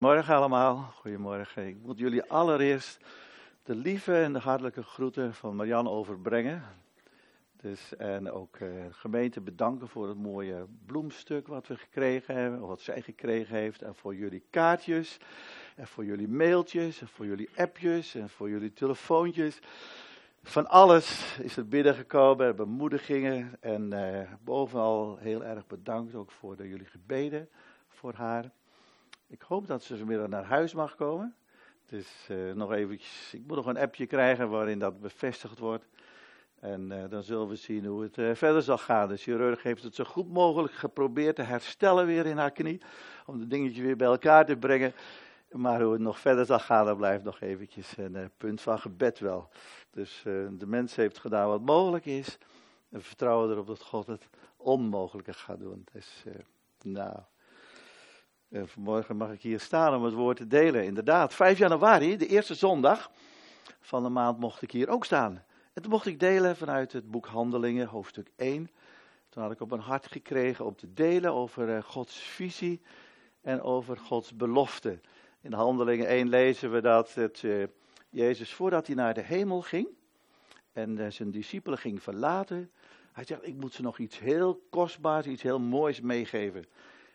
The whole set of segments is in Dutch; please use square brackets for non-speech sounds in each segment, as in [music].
Morgen allemaal, goedemorgen. Ik moet jullie allereerst de lieve en de hartelijke groeten van Marianne overbrengen. Dus, en ook uh, de gemeente bedanken voor het mooie bloemstuk wat we gekregen hebben, wat zij gekregen heeft. En voor jullie kaartjes, en voor jullie mailtjes, en voor jullie appjes, en voor jullie telefoontjes. Van alles is er binnengekomen, bemoedigingen. En uh, bovenal heel erg bedankt ook voor de, jullie gebeden voor haar. Ik hoop dat ze vanmiddag naar huis mag komen. Dus nog eventjes, ik moet nog een appje krijgen waarin dat bevestigd wordt. En uh, dan zullen we zien hoe het uh, verder zal gaan. De chirurg heeft het zo goed mogelijk geprobeerd te herstellen weer in haar knie. Om de dingetjes weer bij elkaar te brengen. Maar hoe het nog verder zal gaan, dat blijft nog eventjes een punt van gebed wel. Dus de mens heeft gedaan wat mogelijk is. En we vertrouwen erop dat God het onmogelijke gaat doen. Dus, nou... En vanmorgen mag ik hier staan om het woord te delen. Inderdaad, 5 januari, de eerste zondag van de maand, mocht ik hier ook staan. En toen mocht ik delen vanuit het boek Handelingen, hoofdstuk 1. Toen had ik op mijn hart gekregen om te delen over uh, Gods visie en over Gods belofte. In Handelingen 1 lezen we dat het, uh, Jezus, voordat hij naar de hemel ging en zijn discipelen ging verlaten, hij zegt, ik moet ze nog iets heel kostbaars, iets heel moois meegeven.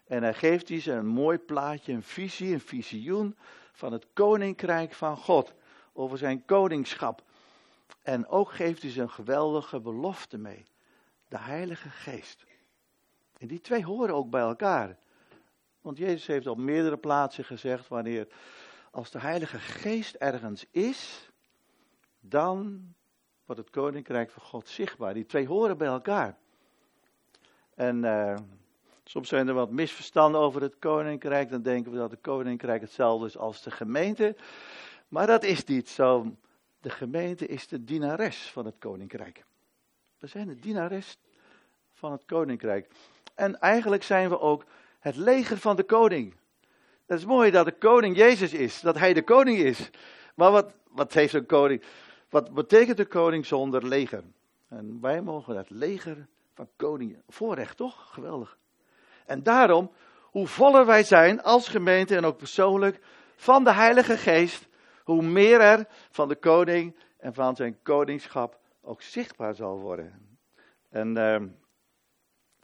En hij geeft die ze een mooi plaatje, een visie, een visioen van het koninkrijk van God. Over zijn koningschap. En ook geeft hij ze een geweldige belofte mee. De Heilige Geest. En die twee horen ook bij elkaar. Want Jezus heeft op meerdere plaatsen gezegd, wanneer als de Heilige Geest ergens is, dan wordt het koninkrijk van God zichtbaar. Die twee horen bij elkaar. En uh, Soms zijn er wat misverstanden over het koninkrijk. Dan denken we dat het koninkrijk hetzelfde is als de gemeente. Maar dat is niet zo. De gemeente is de dienares van het koninkrijk. We zijn de dienares van het koninkrijk. En eigenlijk zijn we ook het leger van de koning. Dat is mooi dat de koning Jezus is, dat hij de koning is. Maar wat, wat heeft een koning? Wat betekent de koning zonder leger? En wij mogen het leger van koningen. Voorrecht toch? Geweldig. En daarom, hoe voller wij zijn als gemeente en ook persoonlijk van de Heilige Geest, hoe meer er van de koning en van zijn koningschap ook zichtbaar zal worden. En uh,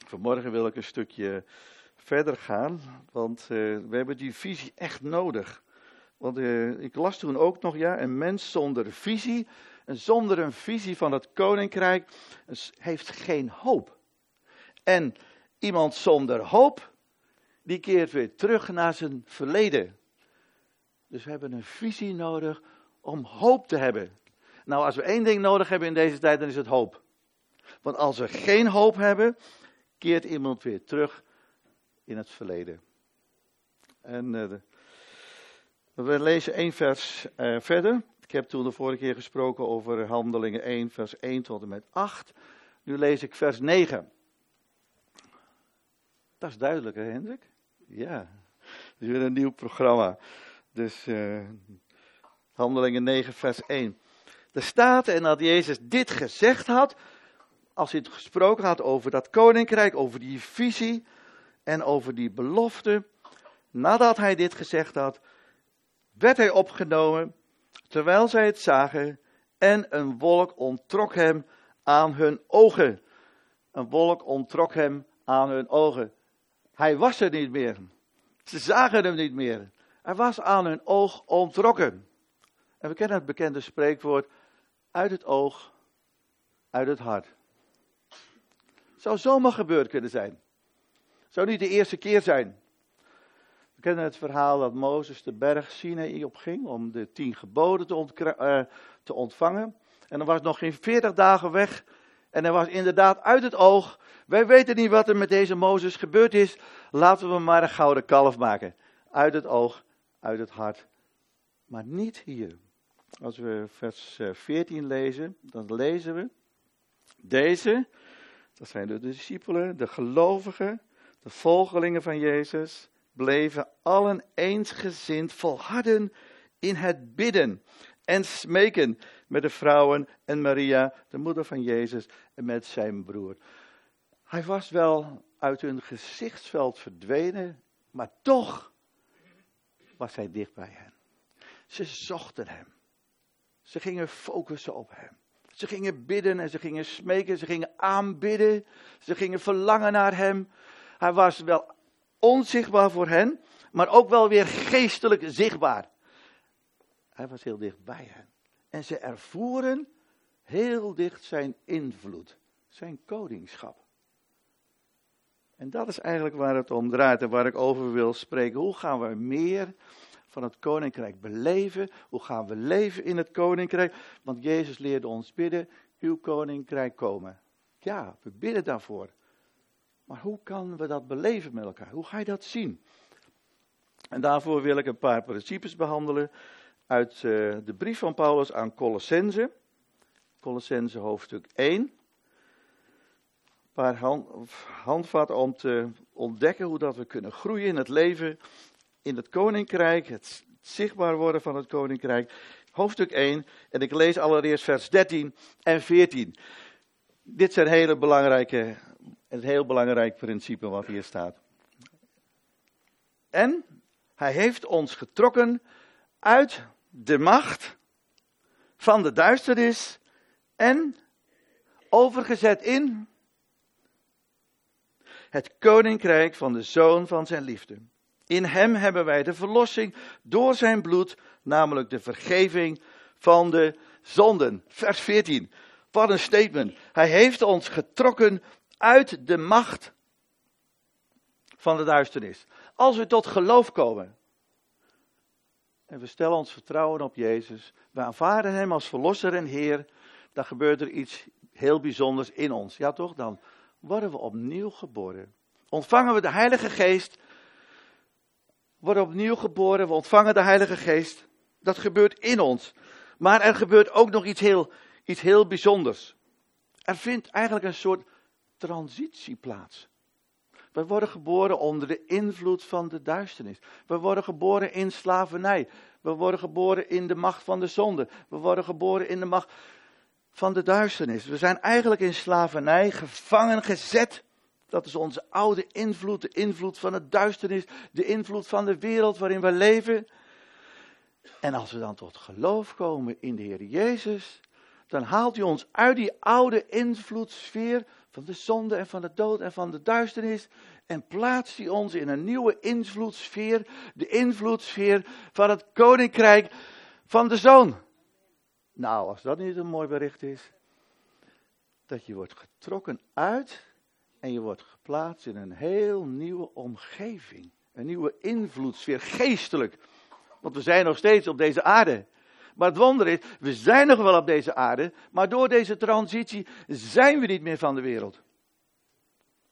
vanmorgen wil ik een stukje verder gaan, want uh, we hebben die visie echt nodig. Want uh, ik las toen ook nog, ja, een mens zonder visie, en zonder een visie van het koninkrijk, heeft geen hoop. En Iemand zonder hoop, die keert weer terug naar zijn verleden. Dus we hebben een visie nodig om hoop te hebben. Nou, als we één ding nodig hebben in deze tijd, dan is het hoop. Want als we geen hoop hebben, keert iemand weer terug in het verleden. En uh, we lezen één vers uh, verder. Ik heb toen de vorige keer gesproken over Handelingen 1, vers 1 tot en met 8. Nu lees ik vers 9. Dat is duidelijk, hè, Hendrik? Ja, is weer een nieuw programma. Dus uh, Handelingen 9, vers 1. Er staat, en dat Jezus dit gezegd had, als hij het gesproken had over dat koninkrijk, over die visie en over die belofte. Nadat hij dit gezegd had, werd hij opgenomen, terwijl zij het zagen, en een wolk onttrok hem aan hun ogen. Een wolk onttrok hem aan hun ogen. Hij was er niet meer. Ze zagen hem niet meer. Hij was aan hun oog ontrokken. En we kennen het bekende spreekwoord: uit het oog, uit het hart. Zou zomaar gebeurd kunnen zijn. Zou niet de eerste keer zijn. We kennen het verhaal dat Mozes de berg Sinai opging om de tien geboden te, uh, te ontvangen. En dan was nog geen veertig dagen weg en hij was inderdaad uit het oog. Wij weten niet wat er met deze Mozes gebeurd is. Laten we maar een gouden kalf maken. Uit het oog, uit het hart. Maar niet hier. Als we vers 14 eh, lezen, dan lezen we. Deze, dat zijn de discipelen, de gelovigen, de volgelingen van Jezus, bleven allen eensgezind volharden in het bidden en smeken met de vrouwen en Maria, de moeder van Jezus, en met zijn broer. Hij was wel uit hun gezichtsveld verdwenen, maar toch was hij dicht bij hen. Ze zochten hem. Ze gingen focussen op hem. Ze gingen bidden en ze gingen smeken, ze gingen aanbidden, ze gingen verlangen naar hem. Hij was wel onzichtbaar voor hen, maar ook wel weer geestelijk zichtbaar. Hij was heel dicht bij hen. En ze ervoeren heel dicht zijn invloed, zijn koningschap. En dat is eigenlijk waar het om draait en waar ik over wil spreken. Hoe gaan we meer van het koninkrijk beleven? Hoe gaan we leven in het koninkrijk? Want Jezus leerde ons bidden, uw koninkrijk komen. Ja, we bidden daarvoor. Maar hoe kunnen we dat beleven met elkaar? Hoe ga je dat zien? En daarvoor wil ik een paar principes behandelen uit eh, de brief van Paulus aan Colossense. Colossense hoofdstuk 1. Een paar hand, handvatten om te ontdekken hoe dat we kunnen groeien in het leven in het koninkrijk, het zichtbaar worden van het koninkrijk. Hoofdstuk 1, en ik lees allereerst vers 13 en 14. Dit zijn hele belangrijke, een heel belangrijk principe wat hier staat. En hij heeft ons getrokken uit de macht van de duisternis en overgezet in het koninkrijk van de zoon van zijn liefde. In hem hebben wij de verlossing door zijn bloed, namelijk de vergeving van de zonden. Vers 14. Wat een statement. Hij heeft ons getrokken uit de macht van de duisternis. Als we tot geloof komen en we stellen ons vertrouwen op Jezus, we aanvaarden Hem als Verlosser en Heer, dan gebeurt er iets heel bijzonders in ons. Ja toch? Dan worden we opnieuw geboren. Ontvangen we de Heilige Geest worden opnieuw geboren, we ontvangen de Heilige Geest. Dat gebeurt in ons. Maar er gebeurt ook nog iets heel, iets heel bijzonders. Er vindt eigenlijk een soort transitie plaats. We worden geboren onder de invloed van de duisternis. We worden geboren in slavernij. We worden geboren in de macht van de zonde. We worden geboren in de macht van de duisternis. We zijn eigenlijk in slavernij gevangen gezet dat is onze oude invloed, de invloed van het duisternis, de invloed van de wereld waarin we leven. En als we dan tot geloof komen in de Heer Jezus, dan haalt hij ons uit die oude invloedssfeer van de zonde en van de dood en van de duisternis en plaatst hij ons in een nieuwe invloedssfeer, de invloedssfeer van het koninkrijk van de zoon. Nou, als dat niet een mooi bericht is, dat je wordt getrokken uit en je wordt geplaatst in een heel nieuwe omgeving. Een nieuwe invloedssfeer, geestelijk. Want we zijn nog steeds op deze aarde. Maar het wonder is, we zijn nog wel op deze aarde, maar door deze transitie zijn we niet meer van de wereld.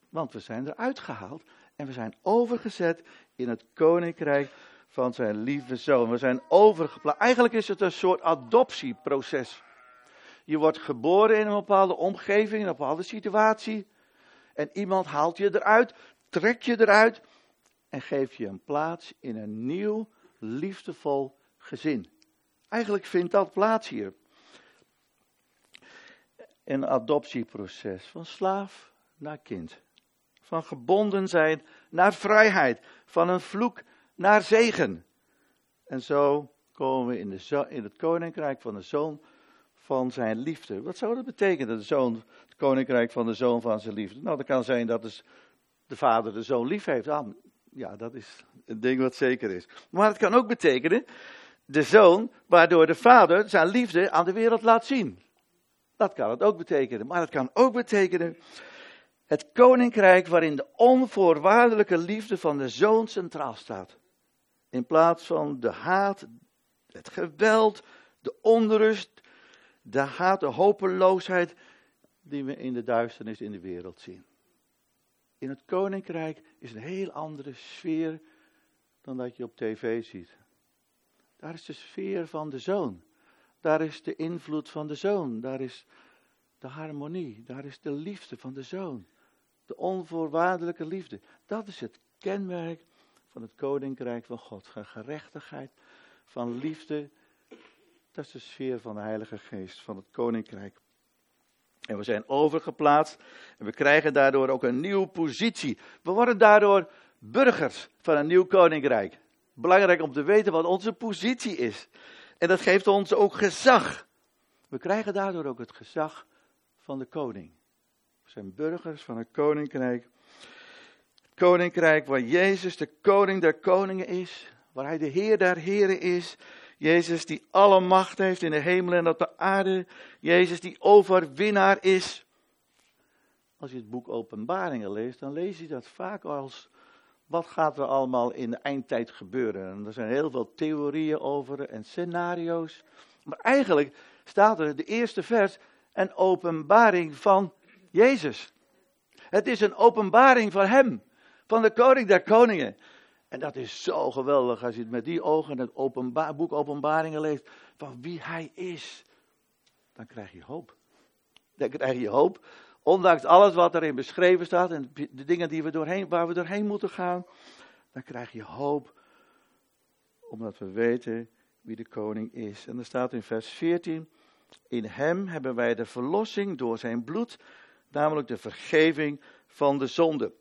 Want we zijn eruit gehaald en we zijn overgezet in het koninkrijk van zijn lieve zoon. We zijn overgeplaatst. Eigenlijk is het een soort adoptieproces. Je wordt geboren in een bepaalde omgeving, in een bepaalde situatie. En iemand haalt je eruit, trekt je eruit en geeft je een plaats in een nieuw, liefdevol gezin. Eigenlijk vindt dat plaats hier. Een adoptieproces van slaaf naar kind. Van gebonden zijn naar vrijheid. Van een vloek naar zegen. En zo komen we in, de, in het koninkrijk van de zoon van zijn liefde. Wat zou dat betekenen, de zoon, het koninkrijk van de zoon van zijn liefde? Nou, dat kan zijn dat dus de vader de zoon lief heeft. Ah, ja, dat is een ding wat zeker is. Maar het kan ook betekenen de zoon waardoor de vader zijn liefde aan de wereld laat zien. Dat kan het ook betekenen. Maar het kan ook betekenen het koninkrijk waarin de onvoorwaardelijke liefde van de zoon centraal staat. In plaats van de haat, het geweld, de onrust, de haat, de hopeloosheid die we in de duisternis in de wereld zien. In het koninkrijk is een heel andere sfeer dan dat je op tv ziet. Daar is de sfeer van de zoon. Daar is de invloed van de zoon. Daar is de harmonie. Daar is de liefde van de zoon. De onvoorwaardelijke liefde. Dat is het kenmerk van het koninkrijk van God. Van gerechtigheid, van liefde, dat is de sfeer van de Heilige Geest, van het Koninkrijk. En we zijn overgeplaatst en we krijgen daardoor ook een nieuwe positie. We worden daardoor burgers van een nieuw koninkrijk. Belangrijk om te weten wat onze positie is. En dat geeft ons ook gezag. We krijgen daardoor ook het gezag van de koning. We zijn burgers van het koninkrijk. Het koninkrijk waar Jezus de koning der koningen is. Waar hij de Heer der heren is. Jezus die alle macht heeft in de hemel en op de aarde. Jezus die overwinnaar is. Als je het boek Openbaringen leest, dan lees je dat vaak als wat gaat er allemaal in de eindtijd gebeuren. En er zijn heel veel theorieën over en scenario's. Maar eigenlijk staat er de eerste vers een openbaring van Jezus. Het is een openbaring van Hem, van de koning der koningen. En dat is zo geweldig als je het met die ogen het openba boek Openbaringen leest van wie Hij is. Dan krijg je hoop. Dan krijg je hoop Ondanks alles wat erin beschreven staat en de dingen die we doorheen, waar we doorheen moeten gaan, dan krijg je hoop. Omdat we weten wie de koning is. En er staat in vers 14: In hem hebben wij de verlossing door zijn bloed, namelijk de vergeving van de zonde.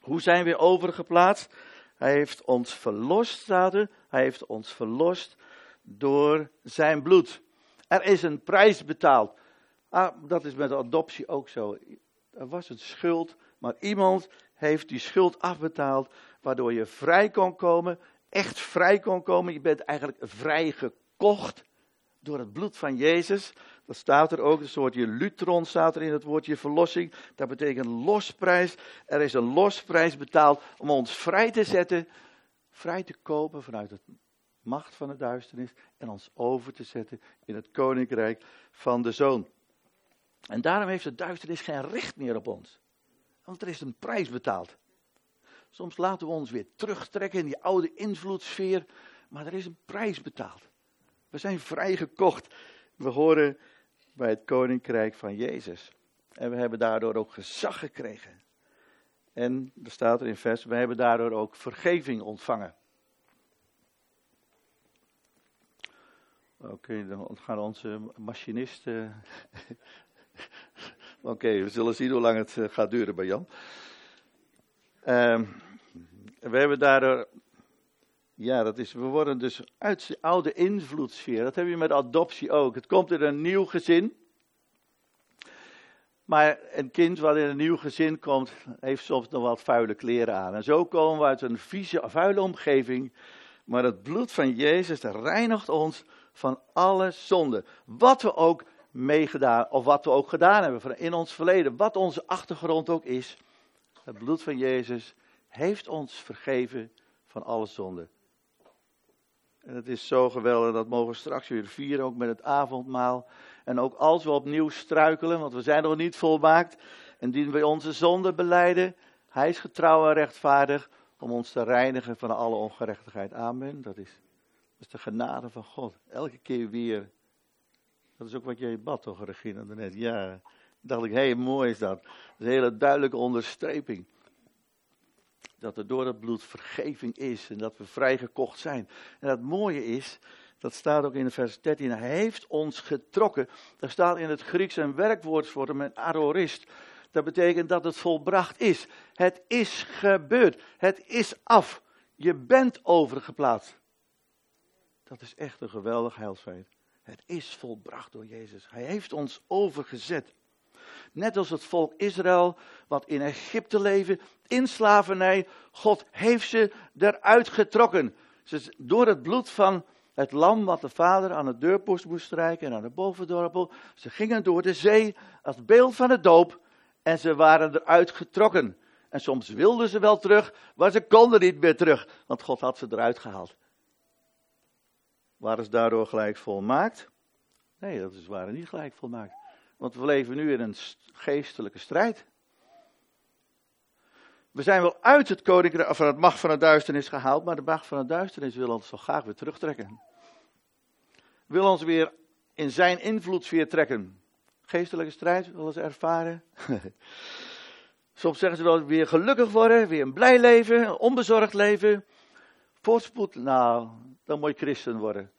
Hoe zijn we overgeplaatst? Hij heeft ons verlost, staat er. Hij heeft ons verlost door zijn bloed. Er is een prijs betaald. Ah, dat is met adoptie ook zo. Er was een schuld, maar iemand heeft die schuld afbetaald, waardoor je vrij kon komen, echt vrij kon komen. Je bent eigenlijk vrij gekocht door het bloed van Jezus. Dat staat er ook, een soortje lutron staat er in het woordje verlossing. Dat betekent losprijs. Er is een losprijs betaald om ons vrij te zetten, vrij te kopen vanuit de macht van de duisternis en ons over te zetten in het koninkrijk van de Zoon. En daarom heeft de duisternis geen recht meer op ons. Want er is een prijs betaald. Soms laten we ons weer terugtrekken in die oude invloedssfeer, maar er is een prijs betaald. We zijn vrijgekocht. We horen bij het koninkrijk van Jezus. En we hebben daardoor ook gezag gekregen. En er staat er in vers, we hebben daardoor ook vergeving ontvangen. Oké, dan gaan onze machinisten Oké, we zullen zien hoe lang het eh, gaat duren bij Jan. Uh, we hebben daar, ja, dat is, we worden dus uit de oude invloedssfeer. Dat heb je met adoptie ook. Het komt in een nieuw gezin. Maar een kind wat in een nieuw gezin komt, heeft soms nog wat vuile kleren aan. En zo komen we uit een vieze, vuile omgeving. Maar het bloed van Jezus reinigt ons van alle zonde. Wat we ook meegedaan, of wat we ook gedaan hebben in ons verleden, wat onze achtergrond ook is. Het bloed van Jezus heeft ons vergeven van alle zonde. En het is zo geweldig, dat mogen we straks weer vieren, ook met het avondmaal. En ook als we opnieuw struikelen, want we zijn nog niet volmaakt, en dienen we onze zonde beleiden, hij is getrouw en rechtvaardig om ons te reinigen van alle ongerechtigheid. Amen. Dat is, dat is de genade van God. Elke keer weer dat is ook wat jij bad toch, Regina, net. Ja, dacht ik, hé, hey, mooi is dat. Dat is een hele duidelijke onderstreping. Dat er door het bloed vergeving is en dat we vrijgekocht zijn. En het mooie is, dat staat ook in vers 13, hij heeft ons getrokken. Daar staat in het Grieks een werkwoord voor hem, een arorist. Dat betekent dat het volbracht is. Het is gebeurd. Het is af. Je bent overgeplaatst. Dat is echt een geweldig heilsfeit. Het is volbracht door Jezus. Hij heeft ons overgezet. Net als het volk Israël, wat in Egypte leefde, in slavernij. God heeft ze eruit getrokken. Ze, door het bloed van het lam wat de vader aan de deurpost moest strijken en aan de bovendorpel. Ze gingen door de zee als beeld van de doop en ze waren eruit getrokken. En soms wilden ze wel terug, maar ze konden niet meer terug, want God had ze eruit gehaald. Waren ze daardoor gelijk volmaakt? Nee, dat is, waren niet gelijk volmaakt. Want we leven nu in een geestelijke strijd. We zijn wel uit het koninkrijk van het macht van de duisternis gehaald, maar de macht van de duisternis wil ons zo graag weer terugtrekken. Wil ons weer in zijn invloedssfeer trekken. Geestelijke strijd, willen ze ervaren. [laughs] Soms zeggen ze wel weer gelukkig worden, weer een blij leven, een onbezorgd leven. Voorspoed, nou, dan moet je christen worden.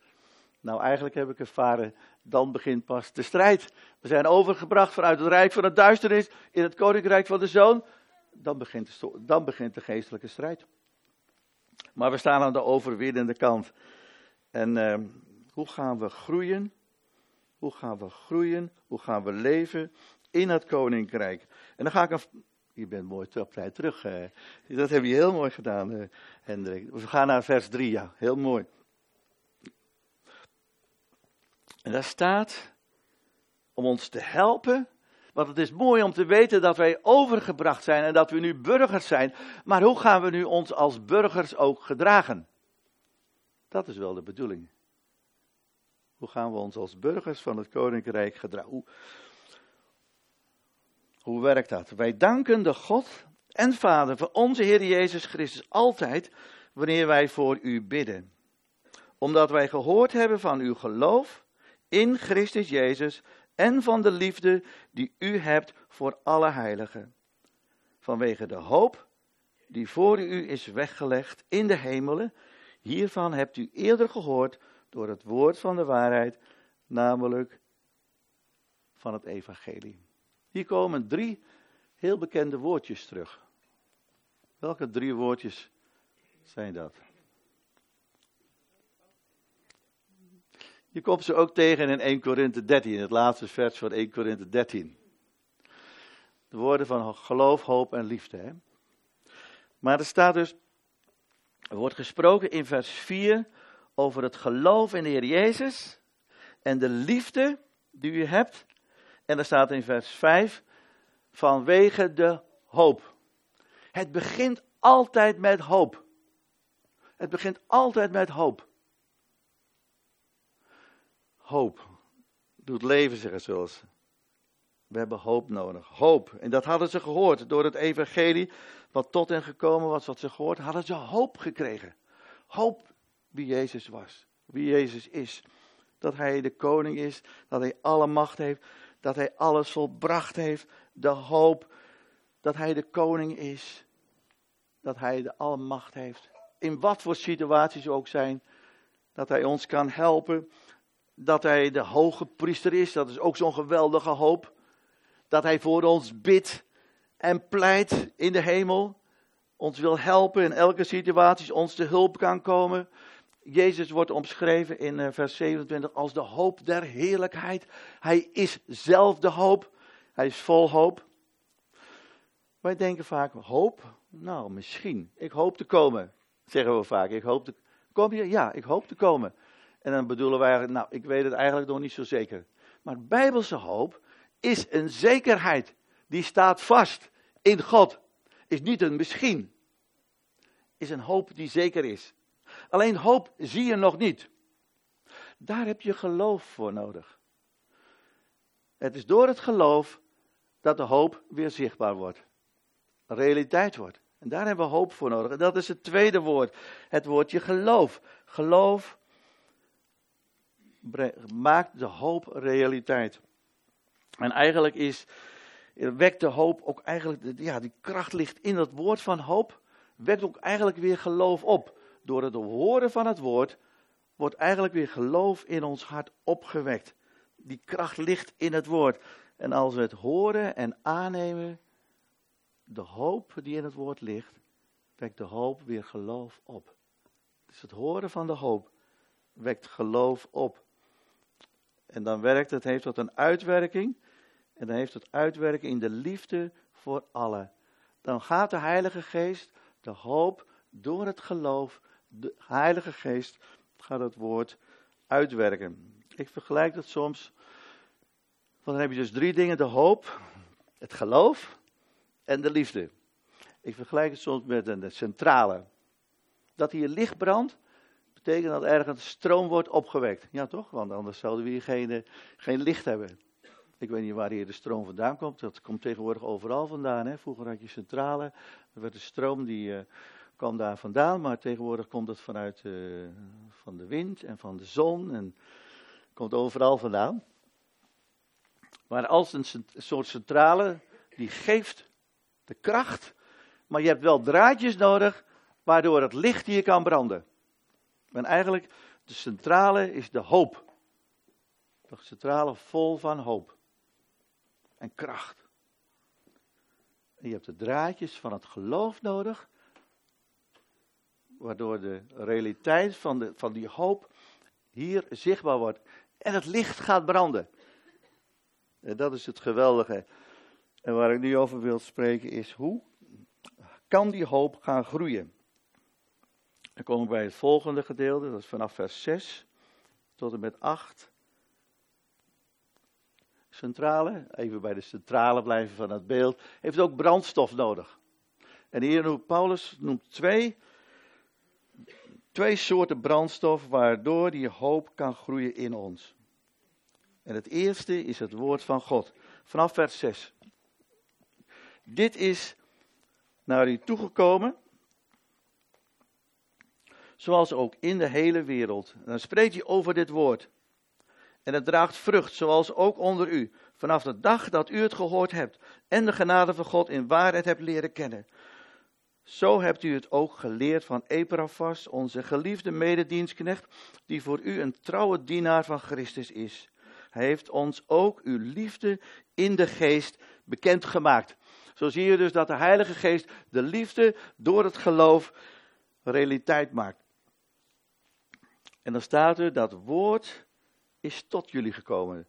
Nou, eigenlijk heb ik ervaren, dan begint pas de strijd. We zijn overgebracht vanuit het rijk van de duisternis in het koninkrijk van de zoon. Dan begint de, dan begint de geestelijke strijd. Maar we staan aan de overwinnende kant. En uh, hoe gaan we groeien? Hoe gaan we groeien? Hoe gaan we leven in het koninkrijk? En dan ga ik een. Je bent mooi op tijd terug. Dat heb je heel mooi gedaan, uh, Hendrik. We gaan naar vers 3, ja. Heel mooi. En daar staat om ons te helpen. Want het is mooi om te weten dat wij overgebracht zijn en dat we nu burgers zijn. Maar hoe gaan we nu ons als burgers ook gedragen? Dat is wel de bedoeling. Hoe gaan we ons als burgers van het koninkrijk gedragen? Hoe, hoe werkt dat? Wij danken de God en Vader voor onze Heer Jezus Christus altijd wanneer wij voor u bidden. Omdat wij gehoord hebben van uw geloof in Christus Jezus en van de liefde die u hebt voor alle heiligen. Vanwege de hoop die voor u is weggelegd in de hemelen, hiervan hebt u eerder gehoord door het woord van de waarheid, namelijk van het evangelie. Hier komen drie heel bekende woordjes terug. Welke drie woordjes zijn dat? Je komt ze ook tegen in 1 Korinthe 13, het laatste vers van 1 Korinthe 13. De woorden van geloof, hoop en liefde. Hè? Maar er staat dus, er wordt gesproken in vers 4 over het geloof in de Heer Jezus en de liefde die u hebt. En er staat in vers 5, vanwege de hoop. Het begint altijd met hoop. Het begint altijd met hoop hoop. Doet leven, zeggen zoals. We hebben hoop nodig. Hoop. En dat hadden ze gehoord door het evangelie. Wat tot hen gekomen was, wat ze gehoord hadden ze hoop gekregen. Hoop wie Jezus was. Wie Jezus is. Dat hij de koning is. Dat hij alle macht heeft. Dat hij alles volbracht heeft. De hoop dat hij de koning is. Dat hij de alle macht heeft. In wat voor situaties ook zijn. Dat hij ons kan helpen dat hij de hoge priester is. Dat is ook zo'n geweldige hoop. Dat hij voor ons bidt en pleit in de hemel. Ons wil helpen in elke situatie, ons te hulp kan komen. Jezus wordt omschreven in eh, vers 27 als de hoop der heerlijkheid. Hij is zelf de hoop. Hij is vol hoop. Wij denken vaak, hoop? Nou, misschien. Ik hoop te komen, zeggen we vaak. Ik hoop te... Kom je? Ja, ik hoop te komen. En dan bedoelen wij eigenlijk, nou, ik weet het eigenlijk nog niet zo zeker. Maar bijbelse hoop is een zekerheid. Die staat vast in God. Is niet een misschien. Is een hoop die zeker is. Alleen hoop zie je nog niet. Daar heb je geloof voor nodig. Het is door het geloof dat de hoop weer zichtbaar wordt. Realiteit wordt. En daar hebben we hoop voor nodig. En dat is het tweede woord. Het woordje geloof. Geloof maakt de hoop realiteit. En eigenlijk is, wekt de hoop ook eigenlijk, ja, die kracht ligt in het woord van hoop, wekt ook eigenlijk weer geloof op. Door het horen van het woord wordt eigenlijk weer geloof in ons hart opgewekt. Die kracht ligt in het woord. En als we het horen en aannemen, de hoop die in het woord ligt, wekt de hoop weer geloof op. Dus het horen van de hoop wekt geloof op. En dan werkt het, heeft dat een uitwerking. En dan heeft het uitwerking in de liefde voor allen. Dan gaat de Heilige Geest, de hoop, door het geloof, de Heilige Geest gaat het woord uitwerken. Ik vergelijk dat soms. Want dan heb je dus drie dingen: de hoop, het geloof en de liefde. Ik vergelijk het soms met een centrale. Dat hier licht brandt, betekent dat ergens stroom wordt opgewekt. Ja, toch? Want anders zouden we hier geen, eh, geen licht hebben. Ik weet niet waar hier de stroom vandaan komt. Dat komt tegenwoordig overal vandaan. Hè? Vroeger had je centrale. Er werd de stroom die uh, kwam daar vandaan. Maar tegenwoordig komt het vanuit uh, van de wind en van de zon. En komt overal vandaan. Maar als een soort centrale die geeft de kracht. Maar je hebt wel draadjes nodig waardoor het licht hier kan branden. En eigenlijk, de centrale is de hoop. De centrale vol van hoop. En kracht. En je hebt de draadjes van het geloof nodig. waardoor de realiteit van, de, van die hoop hier zichtbaar wordt. En het licht gaat branden. En dat is het geweldige. En waar ik nu over wil spreken is hoe kan die hoop gaan groeien? Dan kom ik bij het volgende gedeelte, dat is vanaf vers 6 tot en met 8. Centrale, even bij de centrale blijven van het beeld, heeft ook brandstof nodig. En hier noemt Paulus noemt twee, twee soorten brandstof waardoor die hoop kan groeien in ons. En het eerste is het woord van God. Vanaf vers 6. Dit is naar u toegekomen, zoals ook in de hele wereld. Dan spreekt hij over dit woord. En het draagt vrucht, zoals ook onder u, vanaf de dag dat u het gehoord hebt en de genade van God in waarheid hebt leren kennen. Zo hebt u het ook geleerd van Epaphras, onze geliefde mededienstknecht, die voor u een trouwe dienaar van Christus is. Hij heeft ons ook uw liefde in de geest bekendgemaakt. Zo zie je dus dat de Heilige Geest de liefde door het geloof realiteit maakt. En dan staat er dat woord is tot jullie gekomen.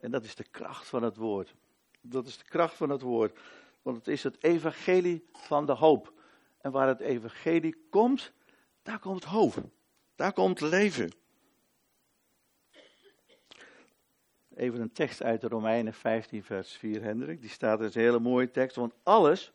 En dat is de kracht van het woord. Dat is de kracht van het woord. Want het is het evangelie van de hoop. En waar het evangelie komt, daar komt hoop. Daar komt leven. Even een tekst uit de Romeinen 15, vers 4, Hendrik. Die staat, is een hele mooie tekst. Want alles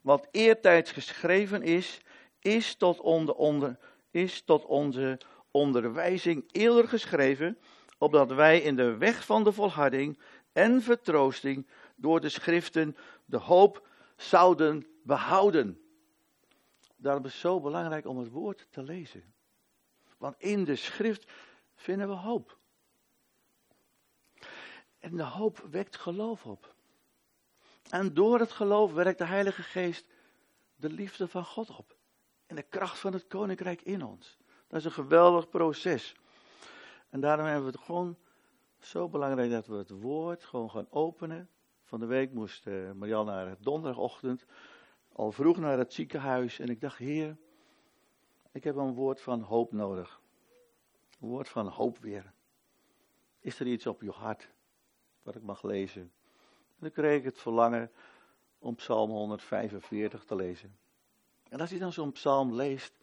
wat eertijds geschreven is, is tot, onder, onder, is tot onze onderwijzing eerder geschreven, opdat wij in de weg van de volharding en vertroosting door de schriften de hoop zouden behouden. Daarom is het zo belangrijk om het woord te lezen. Want in de schrift vinden we hoop. En de hoop wekt geloof op. En door het geloof werkt de Heilige Geest de liefde van God op. En de kracht van het koninkrijk in ons. Dat is een geweldig proces. En daarom hebben we het gewoon zo belangrijk dat we het woord gewoon gaan openen. Van de week moest uh, Marianne naar donderdagochtend al vroeg naar het ziekenhuis. En ik dacht, heer, ik heb een woord van hoop nodig. Een woord van hoop weer. Is er iets op je hart wat ik mag lezen? En dan kreeg ik het verlangen om Psalm 145 te lezen. En als je dan zo'n psalm leest,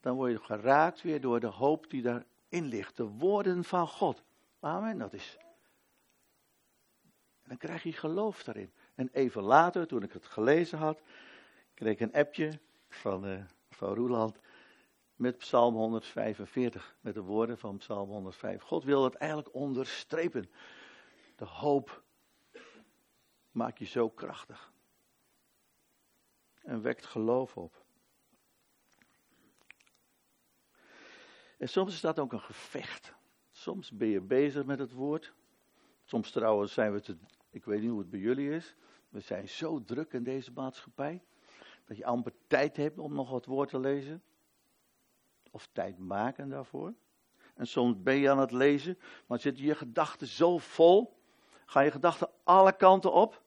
dan word je geraakt weer door de hoop die daarin ligt. De woorden van God. Amen, dat is. En dan krijg je geloof daarin. En even later, toen ik het gelezen had, kreeg ik een appje van, uh, van Roeland met Psalm 145, met de woorden van Psalm 105. God wil het eigenlijk onderstrepen. De hoop maakt je zo krachtig. En wekt geloof op. En soms is dat ook een gevecht. Soms ben je bezig met het woord. Soms trouwens zijn we te, ik weet niet hoe het bij jullie is. We zijn zo druk in deze maatschappij. Dat je amper tijd hebt om nog wat woord te lezen. Of tijd maken daarvoor. En soms ben je aan het lezen, maar zitten je gedachten zo vol. Gaan je gedachten alle kanten op.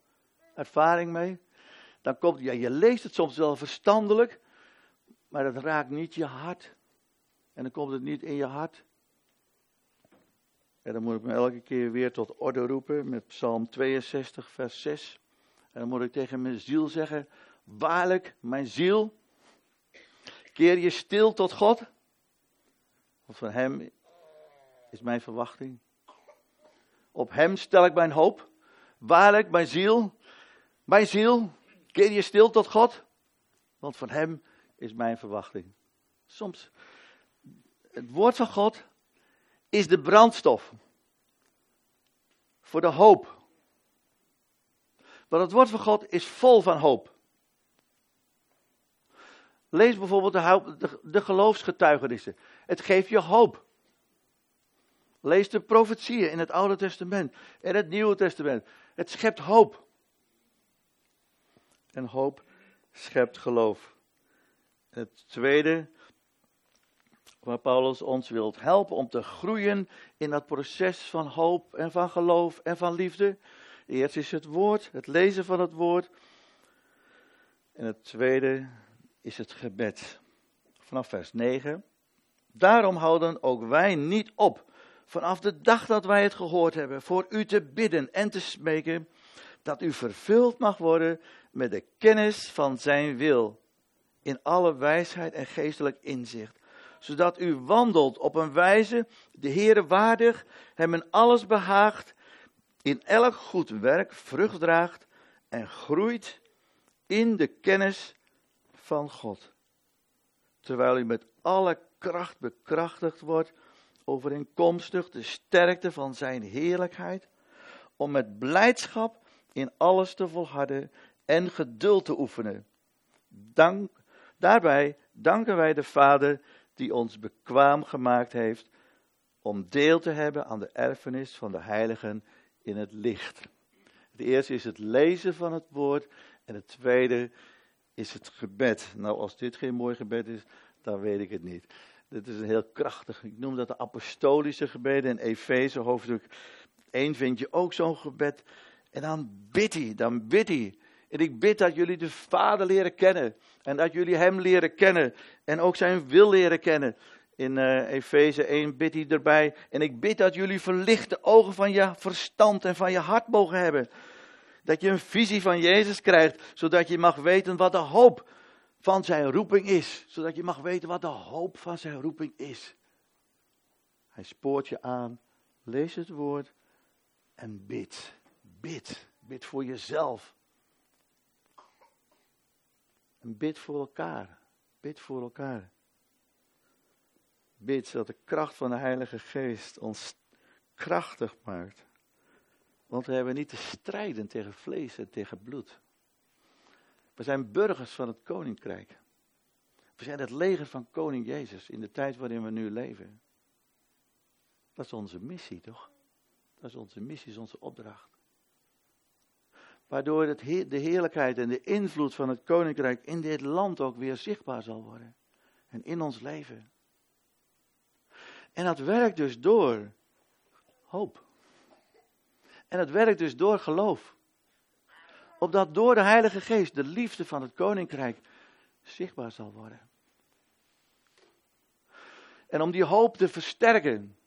Ervaring mee. Dan komt, ja, je leest het soms wel verstandelijk, maar het raakt niet je hart. En dan komt het niet in je hart. En dan moet ik me elke keer weer tot orde roepen met Psalm 62, vers 6. En dan moet ik tegen mijn ziel zeggen: Waarlijk, mijn ziel, keer je stil tot God. Want van Hem is mijn verwachting. Op Hem stel ik mijn hoop. Waarlijk, mijn ziel, mijn ziel, keer je stil tot God. Want van Hem is mijn verwachting. Soms, het woord van God is de brandstof voor de hoop want het woord van God is vol van hoop. Lees bijvoorbeeld de, de, de geloofsgetuigenissen. Het geeft je hoop. Lees de profetieën in het Oude Testament en het Nieuwe Testament. Het schept hoop. En hoop schept geloof. Het tweede, waar Paulus ons wil helpen om te groeien in dat proces van hoop en van geloof en van liefde, Eerst is het woord, het lezen van het woord. En het tweede is het gebed. vanaf vers 9. Daarom houden ook wij niet op, vanaf de dag dat wij het gehoord hebben, voor u te bidden en te smeken, dat u vervuld mag worden met de kennis van zijn wil, in alle wijsheid en geestelijk inzicht, zodat u wandelt op een wijze de Heere waardig, hem in alles behaagt, in elk goed werk vrucht draagt en groeit in de kennis van God. Terwijl u met alle kracht bekrachtigd wordt, overeenkomstig de sterkte van zijn heerlijkheid, om met blijdschap in alles te volharden en geduld te oefenen. Daarbij danken wij de Vader die ons bekwaam gemaakt heeft om deel te hebben aan de erfenis van de heiligen in het licht. Het eerste is het lezen van het woord en het tweede is het gebed. Nou, als dit geen mooi gebed is, dan weet ik het niet. Dit is een heel krachtig, ik noem dat de apostolische gebeden. In Efeze hoofdstuk 1 vind je ook zo'n gebed. En dan bidt hij, dan bidt hij. En ik bid dat jullie de Vader leren kennen. En dat jullie Hem leren kennen. En ook zijn wil leren kennen. In uh, Efeze 1 bidt hij erbij. En ik bid dat jullie verlichte ogen van je verstand en van je hart mogen hebben. Dat je een visie van Jezus krijgt, zodat je mag weten wat de hoop van zijn roeping is. Zodat je mag weten wat de hoop van zijn roeping is. Hij spoort je aan, lees het woord en bid. Bid. Bid voor jezelf. En bid voor elkaar. Bid voor elkaar. Bid zodat de kracht van de Heilige Geest ons krachtig maakt. Want we hebben niet te strijden tegen vlees en tegen bloed. We zijn burgers van het koninkrijk. We zijn het leger van koning Jezus in de tijd waarin we nu leven. Dat is onze missie, toch? Dat is onze missie, is onze opdracht. Waardoor het de heerlijkheid en de invloed van het koninkrijk in dit land ook weer zichtbaar zal worden. En in ons leven. En dat werkt dus door hoop. En het werkt dus door geloof. Opdat door de Heilige Geest de liefde van het koninkrijk zichtbaar zal worden. En om die hoop te versterken.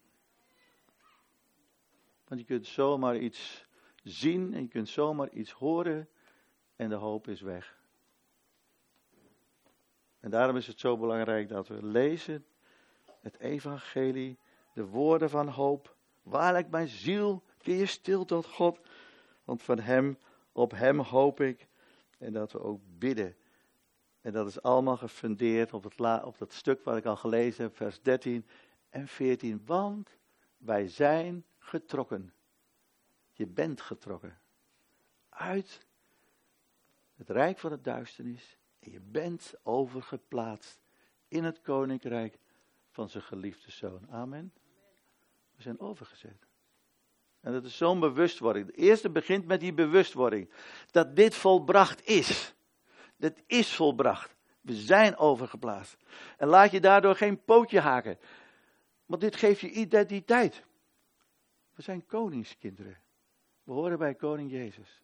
Want je kunt zomaar iets zien en je kunt zomaar iets horen en de hoop is weg. En daarom is het zo belangrijk dat we lezen het evangelie, de woorden van hoop. Waarlijk mijn ziel, keer stil tot God, want van hem, op hem hoop ik. En dat we ook bidden. En dat is allemaal gefundeerd op, het op dat stuk wat ik al gelezen heb, vers 13 en 14. Want wij zijn getrokken. Je bent getrokken. Uit het rijk van de duisternis. En je bent overgeplaatst in het koninkrijk van zijn geliefde zoon. Amen. We zijn overgezet. En dat is zo'n bewustwording. Het eerste begint met die bewustwording. Dat dit volbracht is. Dit is volbracht. We zijn overgeplaatst. En laat je daardoor geen pootje haken. Want dit geeft je identiteit. We zijn koningskinderen. We horen bij koning Jezus.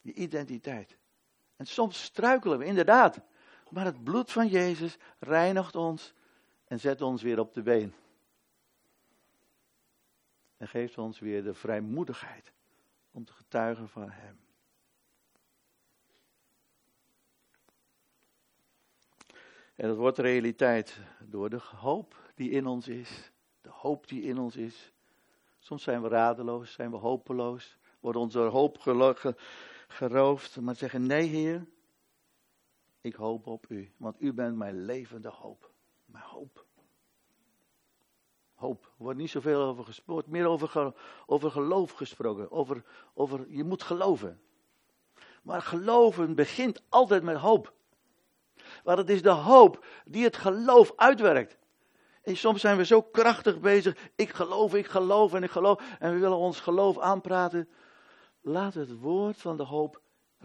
Je identiteit. En soms struikelen we, inderdaad. Maar het bloed van Jezus reinigt ons en zet ons weer op de been. En geeft ons weer de vrijmoedigheid om te getuigen van Hem. En dat wordt realiteit door de hoop die in ons is. De hoop die in ons is. Soms zijn we radeloos, zijn we hopeloos, wordt onze hoop geroofd. Maar zeggen, nee Heer, ik hoop op U, want U bent mijn levende hoop. Mijn hoop. Hoop. Er wordt niet zoveel over gesproken, meer over, over geloof gesproken. Over, over je moet geloven. Maar geloven begint altijd met hoop. Want het is de hoop die het geloof uitwerkt. En soms zijn we zo krachtig bezig. Ik geloof, ik geloof en ik geloof. En we willen ons geloof aanpraten. Laat het woord van de hoop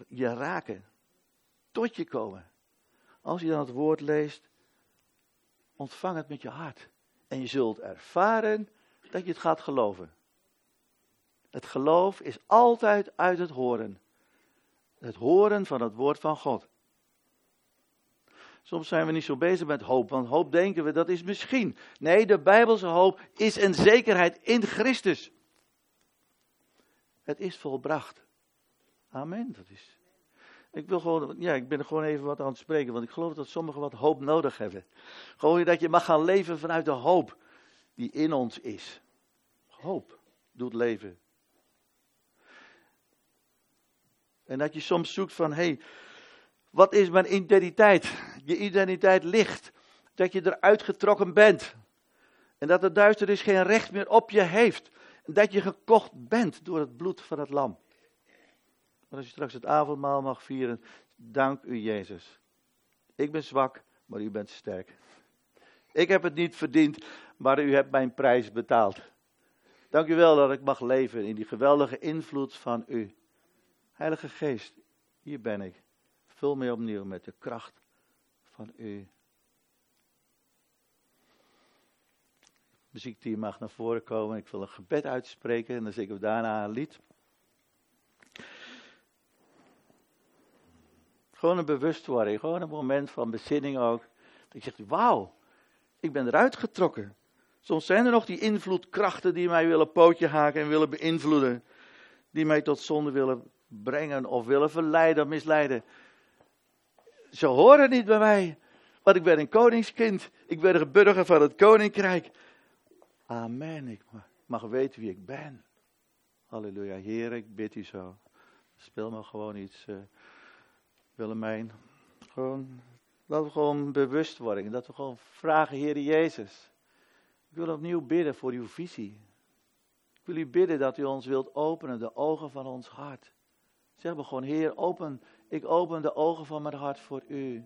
je raken. Tot je komen. Als je dan het woord leest, ontvang het met je hart. En je zult ervaren dat je het gaat geloven. Het geloof is altijd uit het horen. Het horen van het woord van God. Soms zijn we niet zo bezig met hoop, want hoop denken we dat is misschien. Nee, de Bijbelse hoop is een zekerheid in Christus. Het is volbracht. Amen. Dat is. Ik wil gewoon, ja, ik ben er gewoon even wat aan het spreken, want ik geloof dat sommigen wat hoop nodig hebben. Gewoon dat je mag gaan leven vanuit de hoop die in ons is. Hoop doet leven. En dat je soms zoekt van, hey, wat is mijn identiteit? Je identiteit ligt. Dat je eruit getrokken bent. En dat de duisternis geen recht meer op je heeft. En dat je gekocht bent door het bloed van het lam. Maar als je straks het avondmaal mag vieren, dank u Jezus. Ik ben zwak, maar u bent sterk. Ik heb het niet verdiend, maar u hebt mijn prijs betaald. Dank u wel dat ik mag leven in die geweldige invloed van u. Heilige Geest, hier ben ik. Vul mij opnieuw met de kracht van u. Mag naar voren komen. Ik wil een gebed uitspreken en dan zingen we daarna een lied. Gewoon een bewustwording, gewoon een moment van bezinning ook. Dat je zegt, wauw, ik ben eruit getrokken. Soms zijn er nog die invloedkrachten die mij willen pootje haken en willen beïnvloeden. Die mij tot zonde willen brengen of willen verleiden of misleiden. Ze horen niet bij mij. Want ik ben een koningskind. Ik ben een burger van het koninkrijk. Amen. Ik mag weten wie ik ben. Halleluja. Heer, ik bid u zo. Speel me gewoon iets, uh, Willemijn. Gewoon, laten we gewoon bewust worden. Dat we gewoon vragen, Heer Jezus. Ik wil opnieuw bidden voor uw visie. Ik wil u bidden dat u ons wilt openen, de ogen van ons hart. Zeg maar gewoon, Heer, open, ik open de ogen van mijn hart voor u.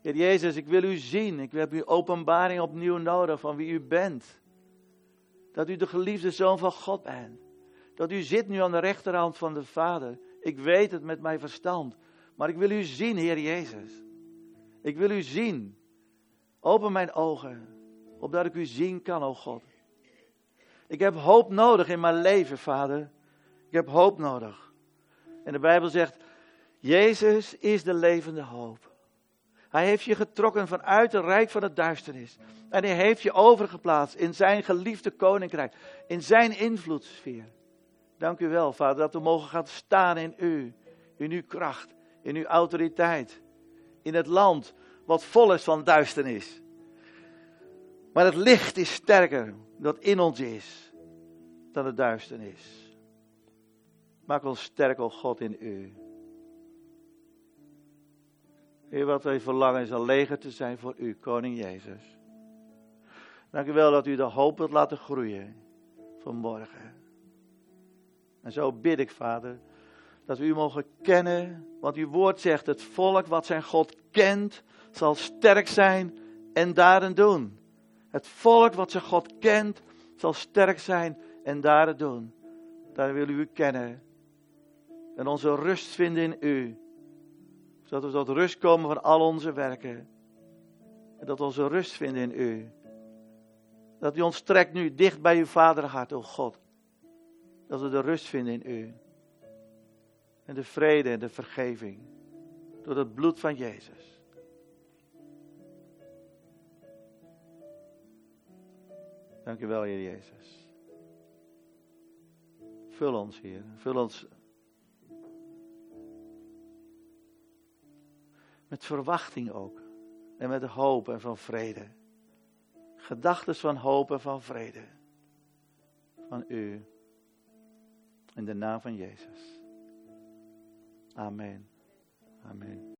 Heer Jezus, ik wil u zien. Ik heb uw openbaring opnieuw nodig van wie u bent. Dat u de geliefde zoon van God bent. Dat u zit nu aan de rechterhand van de Vader. Ik weet het met mijn verstand. Maar ik wil u zien, Heer Jezus. Ik wil u zien. Open mijn ogen, opdat ik u zien kan, o God. Ik heb hoop nodig in mijn leven, Vader. Ik heb hoop nodig. En de Bijbel zegt, Jezus is de levende hoop. Hij heeft je getrokken vanuit het rijk van de duisternis. En hij heeft je overgeplaatst in zijn geliefde koninkrijk. In zijn invloedssfeer. Dank u wel, Vader, dat we mogen gaan staan in u. In uw kracht, in uw autoriteit. In het land wat vol is van duisternis. Maar het licht is sterker dat in ons is dan de duisternis. Maak ons sterk, o God, in u. Heer, wat wij verlangen is een leger te zijn voor u, Koning Jezus. Dank u wel dat u de hoop wilt laten groeien vanmorgen. En zo bid ik, Vader, dat we u mogen kennen, want uw woord zegt, het volk wat zijn God kent, zal sterk zijn en daarin doen. Het volk wat zijn God kent, zal sterk zijn en daarin doen. Daar willen we u kennen. En onze rust vinden in u zodat we tot rust komen van al onze werken. En dat we onze rust vinden in u. Dat u ons trekt nu dicht bij uw vaderhart, o God. Dat we de rust vinden in u. En de vrede en de vergeving. Door het bloed van Jezus. Dank u wel, Heer Jezus. Vul ons, Heer. Vul ons Met verwachting ook. En met hoop en van vrede. Gedachten van hoop en van vrede. Van u. In de naam van Jezus. Amen. Amen.